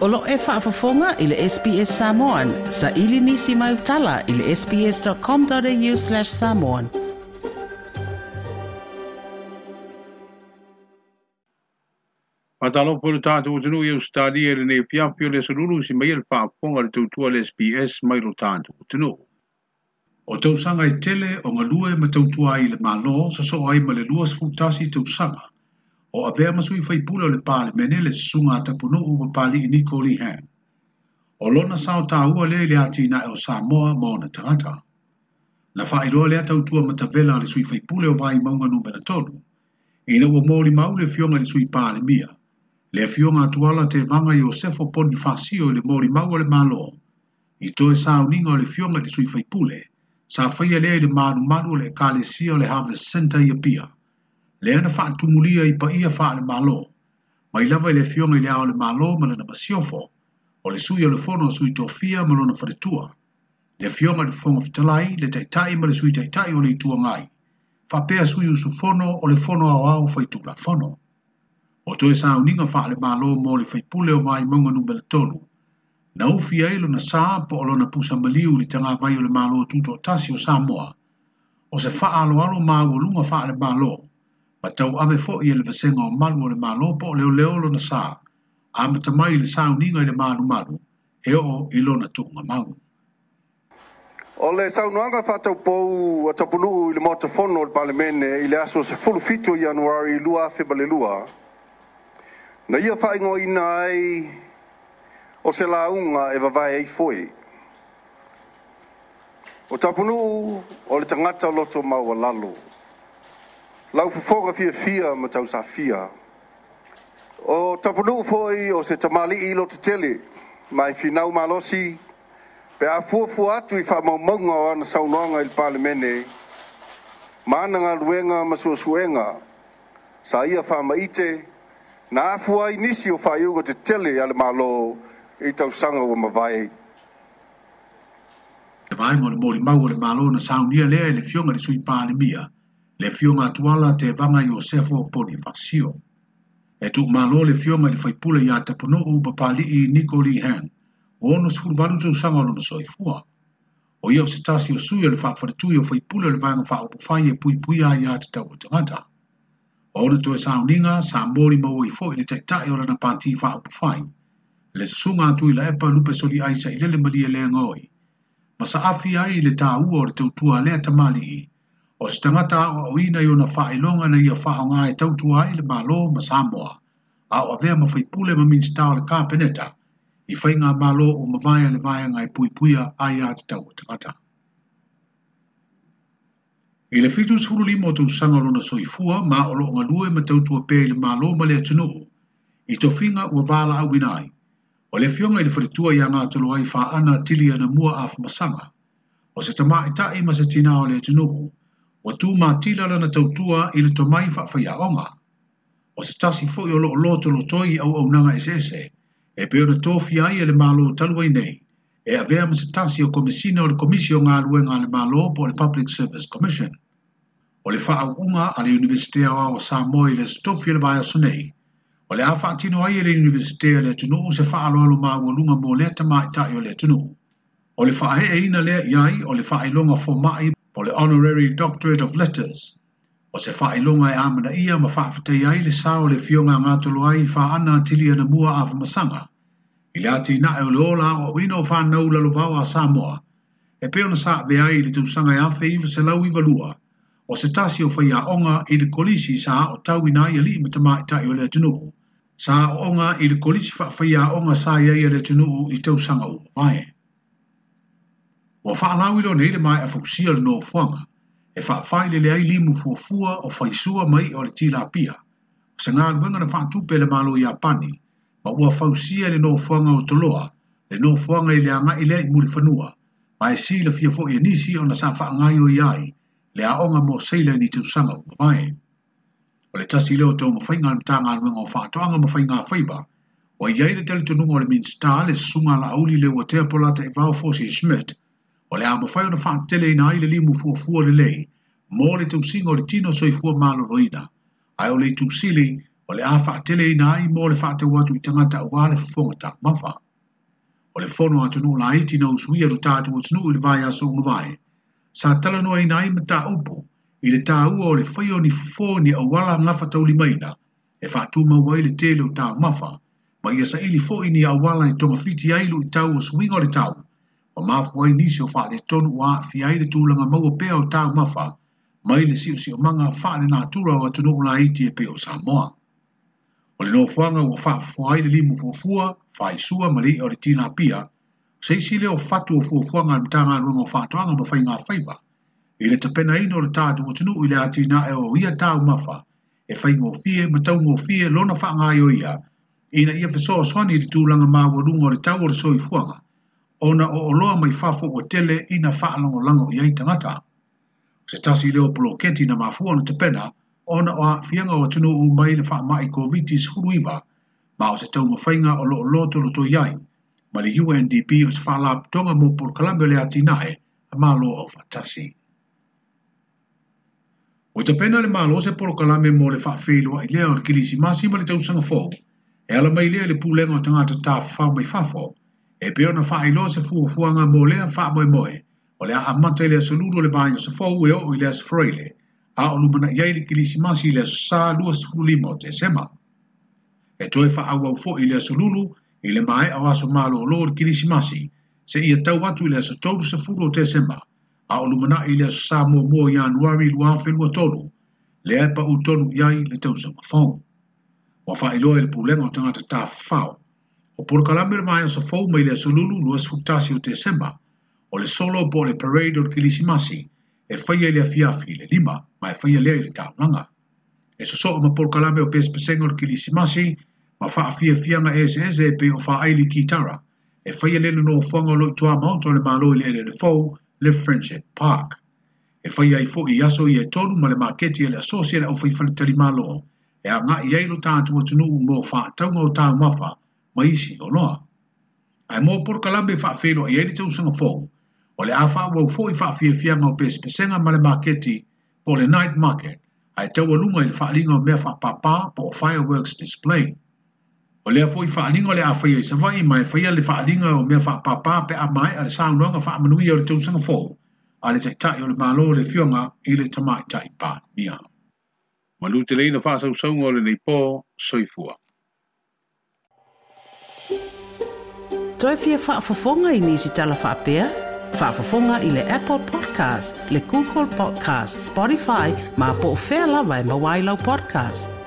Olo e whaafafonga i le SBS Samoan. Sa ili nisi mai utala i le sbs.com.au slash samoan. Patalo poru tātou utunu i austari e le ne piapio le sarulu si mai le whaafonga le tautua le SBS mai lo tātou utunu. O tausanga i tele o ngalue ma tautua i le malo sa so ai ma le lua sfutasi tausanga. Tausanga o a vea masu i faipule o le pāle mene le sunga ata puno u pa pāle i niko li hang. O lona sao tā ua le le ati na e o Samoa maona tangata. Na wha iroa le ata utua matavela le sui faipule o vai maunga numera tonu. E ina ua mōri mau le fionga le sui pāle mia. Le fionga atuala te vanga i o sefo poni fasio le mōri mau le malo. I toe sao ninga o le fionga le sui faipule. Sa whaia le le manu manu le kālesia le harvest center i apia. pia le ana fa tumulia i pa ia fa le malo mai lava le fiona le ao le malo ma le masiofo o le sui le fono sui tofia ma lona fretua le fiona le fono fitalai le taitai ma le sui taitai o le tua ngai fa pea sui usu fono o le fono ao ao fai tula fono o toe sa uninga fa le malo mo le fai pule o vai maunga numbele tolu na ufi ai lona sa po o lona pusa maliu li tanga vai o le malo tuto tasi o Samoa o se fa alo alo maa ulunga fa le maa loo ma tau ave fo i le vasenga o malu o le malopo o leo leo lona sā, a ma ta mai le sā uninga i le malu malu, e o i lona tūnga malu. O le sā unuanga fatau pou a tapunuu i le mota fono o le palemene i le aso se fulu fito i anuari lua febale lua. Na ia fai ngō ina ai o se launga e vavai ei foi. O tapunuu o le tangata loto maua lalu. Lalo. Lau fofonga fia fia ma tau sa fia. O tapunu foi o se tamali i lo te tele, mai finau malosi, pe a fuafu atu i whamaumaunga o ana saunonga i palemene, mānanga ruenga masuasuenga, sa ia whamaite, na fua i nisi o whaiunga te tele ale malo i sanga o mawai. Vai mo le mori mau o le malo na saunia lea i le fionga le sui pālemia, le fiona tuala te vanga Yosefo Bonifacio. E tuk malo le fiona le faipule ya te pono o papali i Nicole Hang, o ono sikuru vanu tu sanga lono soi fua. O iyo se tasi o suya le faafaritu yo faipule le vanga faa upufai e pui puya ya te tau utangata. O ono tuwe sauninga, sambori mawo i fo ili tek tae ora na panti faa upufai. Le sunga tu ila epa lupe soli aisa ilele malie le ngoi. Masa afi ai le taa uo le teutua lea tamali ii o se tangata o awina i ona whaelonga na i a whaonga e tautua i le malo ma Samoa, a o avea ma whaipule ma minsta o le kāpeneta, i whai ngā malo o ma vaya le vaya ngai pui puia a i ati tau o tangata. I le fitu tūru limo tū sanga lona soifua, ma o lo ngā lue ma tautua pē le malo ma le atunuhu, i to finga ua vāla a winai, o le fionga i le whritua i a ngā tolo ai wha ana tili ana mua a whamasanga, o se tamā i tae ma se tina o le atunuhu, wa tu ma tila lana tautua i le tomai fa fa ya onga. O se tasi fo i o loo loo tolo toi au au nanga esese, e peo na tofi ai e le malo talua i nei, e avea ma se tasi o komisina o le komisio ngā luenga le malo po le Public Service Commission. O le fa au unga a le universitea o au Samoa i le stofi le vaya sunei, o le afa atino ai e le universitea le atunu o se fa alo alo ma ua lunga mo le atama i tae o le atunu. O le fa ahe e ina le iai, o le fa ailonga fo mai o le Honorary Doctorate of Letters o se whaelonga e amana ia ma whaafetai ai le sao le fionga ngātolo ai whaana tili ana mua a whamasanga. I le ati nae o le ola o wino o whanau lalo a Samoa. E peona sa ve ai le tūsanga e awhi iwa se lau iwa O se tasi o whai a i le kolisi sa o tau ina i li matama i o le tunuu. Sa o onga i le kolisi wha whai a sa i le tunuu i tausanga o. Vai. Whānau ilo nei le mai a fukusia le nofuanga, e fa whaafai le leai limu fuafua o whaisua mai o le tilapia. Sa ngā luenga na fa tupe le malo i apani, ma ua fausia le no nofuanga o toloa, le no nofuanga i le anga i le i muri whanua, ma e si le fia fo i nisi o na sa whaangai o iai, le aonga mo seila ni tusanga o mai. O le tasi leo tau fainga na tanga luenga o fa toanga whaatoanga mawhainga faiba. o iai le tele tununga o le minsta le sunga la auli le watea polata i vau fosi Schmidt, o le amo fai ona fa tele ina ai le limu fu fu le le mo le tu singo le tino soi fu malo roida ai o le tu sili o le afa tele ina ai mo le fa te watu i tangata o wale fonga mafa o le fono atu no la iti na usuia lo tatu o tunu ili vai aso unu vai sa tala no ina ai mta upo i le ta ua o le fai o ni fufo ni o wala ngafa tau li maina e fa tu ma wai le tele o ta mafa ma ia sa ili fo ini a wala i tonga fiti ailu i tau o suinga le tau o o mafua i nisi o wha le tonu wa fi ai le tūlanga mau o pēo tā mafa, mai le si o si o manga wha le nā tūra o atunu o la iti e pēo sa moa. O le nōwhanga o wha fua i le limu fua fai sua mari o le tina pia, se isi le o fatu o fua fua ngā mtanga rungo wha toanga ma fai ngā whaiba, i le tapena ino o le tātu o tunu i le ati nā e o ia tā mafa, e fai ngō fie, matau ngō lona wha ngā ia, ina ia fesoa swani i le tūlanga mā wa o le tau o le soi fuanga, ona o oloa mai fafo o tele ina faa lango lango i ai tangata. Se tasi leo poloketi na mafua na tepena, ona o a fianga o tunu u mai le faa mai kovitis huruiva, ma o se tau mawhainga o lo o loto lo to iai, ma le UNDP o se faa tonga mo por kalambio le ati nae, a malo o fatasi. O tepena le lo se por kalame mo le faa feilo a ilea o kilisi masi ma le tau sanga fo, e ala mai lea le pulenga o tangata ta faa mai fafo, e pe ona fa ilo se fu fu nga mole a fa moe moe o e le a mate le so lulu le vaio se fo we o le as froile a o lumana ia ile ki masi le sa lua sulu li mo te sema e toi fa au wau fo ile so lulu ile mai a waso malo o lor ki lisi masi se ia tau atu ile so tolu se fulu o te sema a o lumana ile so sa mo mo i anuari lua fe lua tolu le e pa u tolu iai le tau sa mafong wa fa ilo ele pulenga o tangata ta fao o por kalamer mai so fou mai le sululu no es futasi o tesema, o le solo po le parade o kilisimasi, e faya le afiafi le lima, ma e faya le le langa. E so so o ma por kalamer o pespeseng o kilisimasi, ma fa afia fianga ese ese e pe o fa aili kitara, e faya le le no fonga o lo tua maonto le malo le le le fou le Friendship Park. E faya i fo i aso i e tonu ma le maketi e le asosia le o fai falitari malo, e a ngai eilo tātua tunu mo fa taunga o tāu mawha, maisi o loa. Ai mō poro kalambe wha whenua i eri tau sanga fōu, o le awha wau fōi wha whia whia ngau pēs pēsenga ma le maketi po le night market, ai tau alunga i le wha ringa mea wha papā po o fireworks display. O le fōi wha ringa le awha i sa mai whai le wha ringa o mea wha papā pe a mai a le sāu nonga wha manui o le tau sanga fōu, a le tai tai o le mālo le whionga i le tamai tai pā mia. Manu te leina wha sau sau o le nei pō soifua. toe fia whaafafonga i nisi tala whaapea? Whaafafonga i le Apple Podcast, le Google Podcast, Spotify, ma po o whea lawa e mawailau podcast.